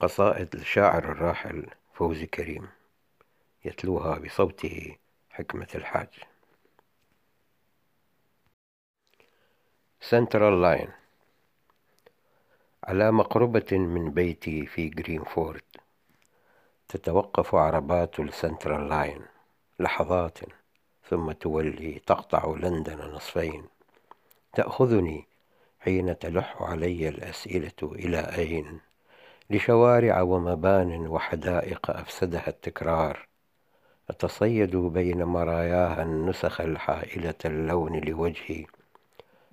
قصائد الشاعر الراحل فوزي كريم يتلوها بصوته حكمة الحاج. Central Line على مقربة من بيتي في جرينفورد تتوقف عربات ال Central Line لحظات ثم تولي تقطع لندن نصفين. تأخذني حين تلح علي الأسئلة إلى أين؟ لشوارع ومبان وحدائق أفسدها التكرار. أتصيد بين مراياها النسخ الحائلة اللون لوجهي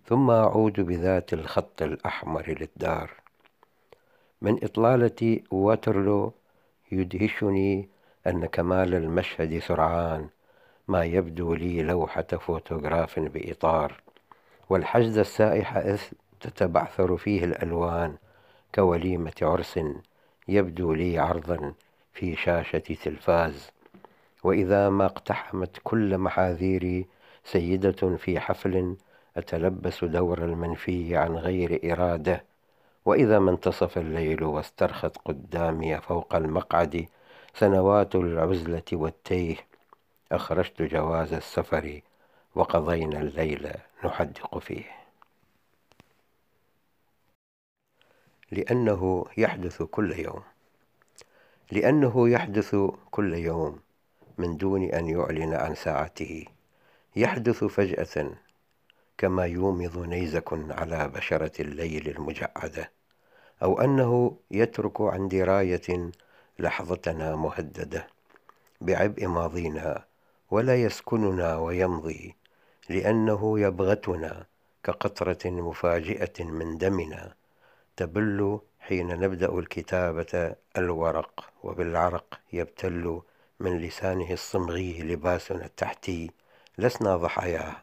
ثم أعود بذات الخط الأحمر للدار. من إطلالة واترلو يدهشني أن كمال المشهد سرعان ما يبدو لي لوحة فوتوغراف بإطار. والحجز السائح إذ تتبعثر فيه الألوان كوليمة عرس يبدو لي عرضا في شاشة تلفاز. وإذا ما اقتحمت كل محاذيري سيدة في حفل أتلبس دور المنفي عن غير إرادة. وإذا ما انتصف الليل واسترخت قدامي فوق المقعد سنوات العزلة والتيه أخرجت جواز السفر وقضينا الليل نحدق فيه. لأنه يحدث كل يوم. لأنه يحدث كل يوم من دون أن يعلن عن ساعته. يحدث فجأة كما يومض نيزك على بشرة الليل المجعدة أو أنه يترك عن دراية لحظتنا مهددة بعبء ماضينا ولا يسكننا ويمضي لأنه يبغتنا كقطرة مفاجئة من دمنا تبل حين نبدأ الكتابة الورق وبالعرق يبتل من لسانه الصمغي لباسنا التحتي. لسنا ضحاياه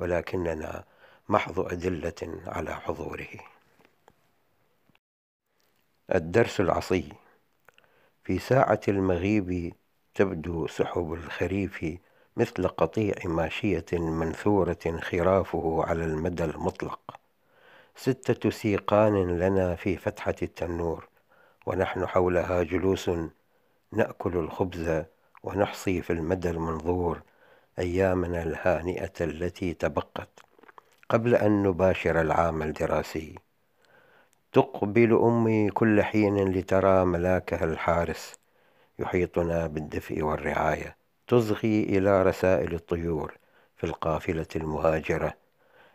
ولكننا محض أدلة على حضوره. الدرس العصي في ساعة المغيب تبدو سحب الخريف مثل قطيع ماشية منثورة خرافه على المدى المطلق. ستة سيقان لنا في فتحة التنور ونحن حولها جلوس نأكل الخبز ونحصي في المدى المنظور أيامنا الهانئة التي تبقت قبل أن نباشر العام الدراسي. تقبل أمي كل حين لترى ملاكها الحارس يحيطنا بالدفء والرعاية تصغي إلى رسائل الطيور في القافلة المهاجرة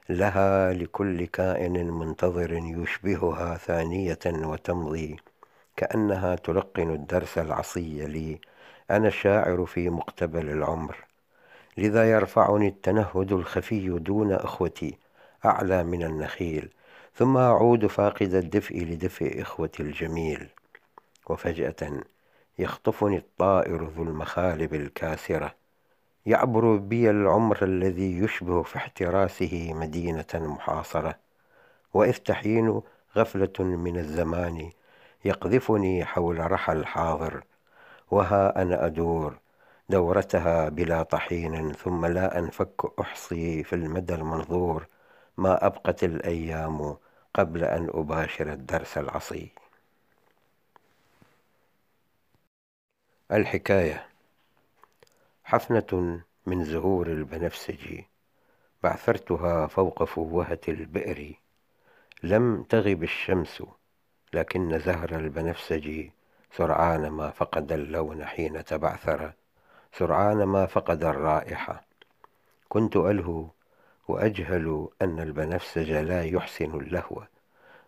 لها لكل كائن منتظر يشبهها ثانية وتمضي. كأنها تلقن الدرس العصي لي. أنا الشاعر في مقتبل العمر. لذا يرفعني التنهد الخفي دون أخوتي. أعلى من النخيل. ثم أعود فاقد الدفء لدفء إخوتي الجميل. وفجأة يخطفني الطائر ذو المخالب الكاسرة. يعبر بي العمر الذي يشبه في احتراسه مدينة محاصرة. وإذ تحين غفلة من الزمان يقذفني حول رحى الحاضر. وها أنا أدور دورتها بلا طحين ثم لا أنفك أحصي في المدى المنظور. ما أبقت الأيام قبل أن أباشر الدرس العصي. الحكاية حفنة من زهور البنفسج. بعثرتها فوق فوهة البئر. لم تغب الشمس لكن زهر البنفسج. سرعان ما فقد اللون حين تبعثر. سرعان ما فقد الرائحة. كنت ألهو وأجهل أن البنفسج لا يحسن اللهو.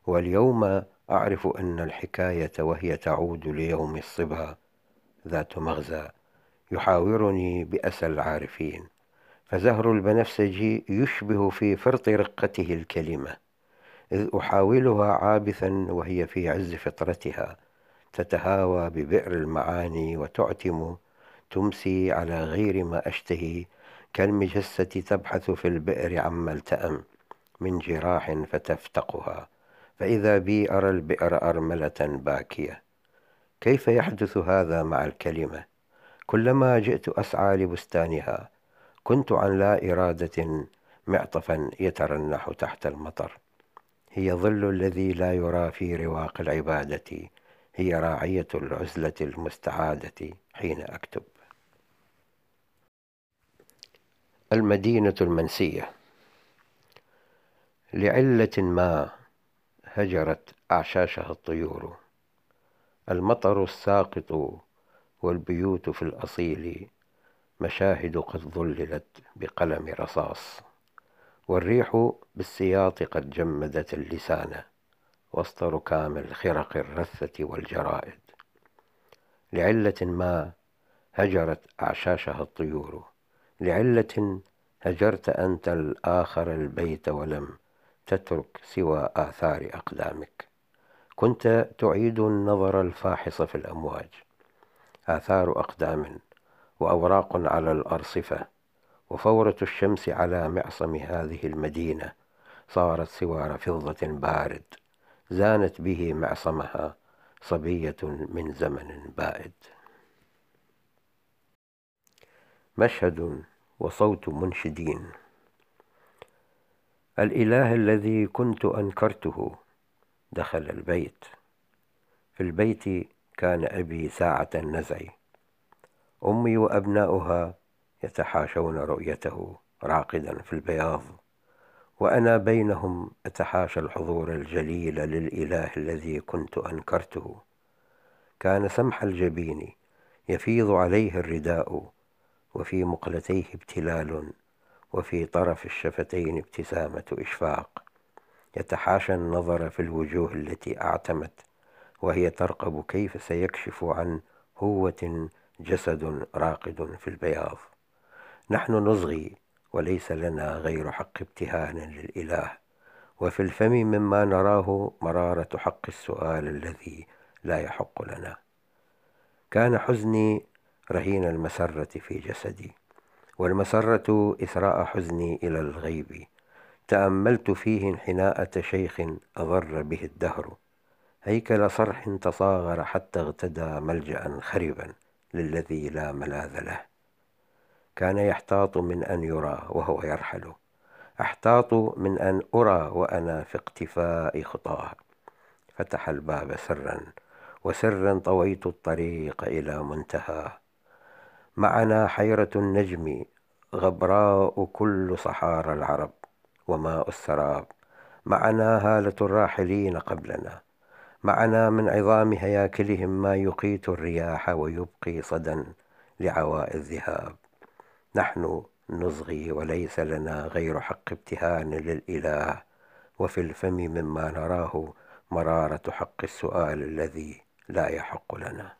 واليوم أعرف أن الحكاية وهي تعود ليوم الصبا. ذات مغزى يحاورني بأسى العارفين فزهر البنفسجي يشبه في فرط رقته الكلمة إذ أحاولها عابثا وهي في عز فطرتها تتهاوى ببئر المعاني وتعتم تمسي على غير ما أشتهي كالمجسة تبحث في البئر عما التأم من جراح فتفتقها فإذا بي أرى البئر أرملة باكية. كيف يحدث هذا مع الكلمة؟ كلما جئت أسعى لبستانها. كنت عن لا إرادة معطفا يترنح تحت المطر. هي ظل الذي لا يرى في رواق العبادة. هي راعية العزلة المستعادة حين أكتب. المدينة المنسية. لعلة ما هجرت أعشاشها الطيور. المطر الساقط والبيوت في الأصيل مشاهد قد ظللت بقلم رصاص والريح بالسياط قد جمدت اللسان وسط ركام الخرق الرثة والجرائد. لعلة ما هجرت أعشاشها الطيور لعلة هجرت أنت الآخر البيت ولم تترك سوى آثار أقدامك. كنت تعيد النظر الفاحص في الأمواج آثار أقدام وأوراق على الأرصفة وفورة الشمس على معصم هذه المدينة صارت سوار فضة بارد زانت به معصمها صبية من زمن بائد. مشهد وصوت منشدين. الإله الذي كنت أنكرته دخل البيت. في البيت كان أبي ساعة النزع. أمي وأبناؤها يتحاشون رؤيته راقدا في البياض وأنا بينهم أتحاشى الحضور الجليل للإله الذي كنت أنكرته. كان سمح الجبين يفيض عليه الرداء وفي مقلتيه ابتلال وفي طرف الشفتين ابتسامة إشفاق. يتحاشى النظر في الوجوه التي أعتمت وهي ترقب كيف سيكشف عن هوة جسد راقد في البياض. نحن نصغي وليس لنا غير حق ابتهان للإله. وفي الفم مما نراه مرارة حق السؤال الذي لا يحق لنا. كان حزني رهين المسرة في جسدي والمسرة إثراء حزني إلى الغيب. تأملت فيه انحناءة شيخ أضر به الدهر. هيكل صرح تصاغر حتى اغتدى ملجأ خربا للذي لا ملاذ له. كان يحتاط من أن يرى وهو يرحل. أحتاط من أن أرى وأنا في اقتفاء خطاه فتح الباب سرا وسرا طويت الطريق إلى منتهى. معنا حيرة النجم غبراء كل صحارى العرب وماء السراب. معنا هالة الراحلين قبلنا. معنا من عظام هياكلهم ما يقيت الرياح ويبقي صدى لعواء الذهاب. نحن نصغي وليس لنا غير حق ابتهان للإله وفي الفم مما نراه مرارة حق السؤال الذي لا يحق لنا.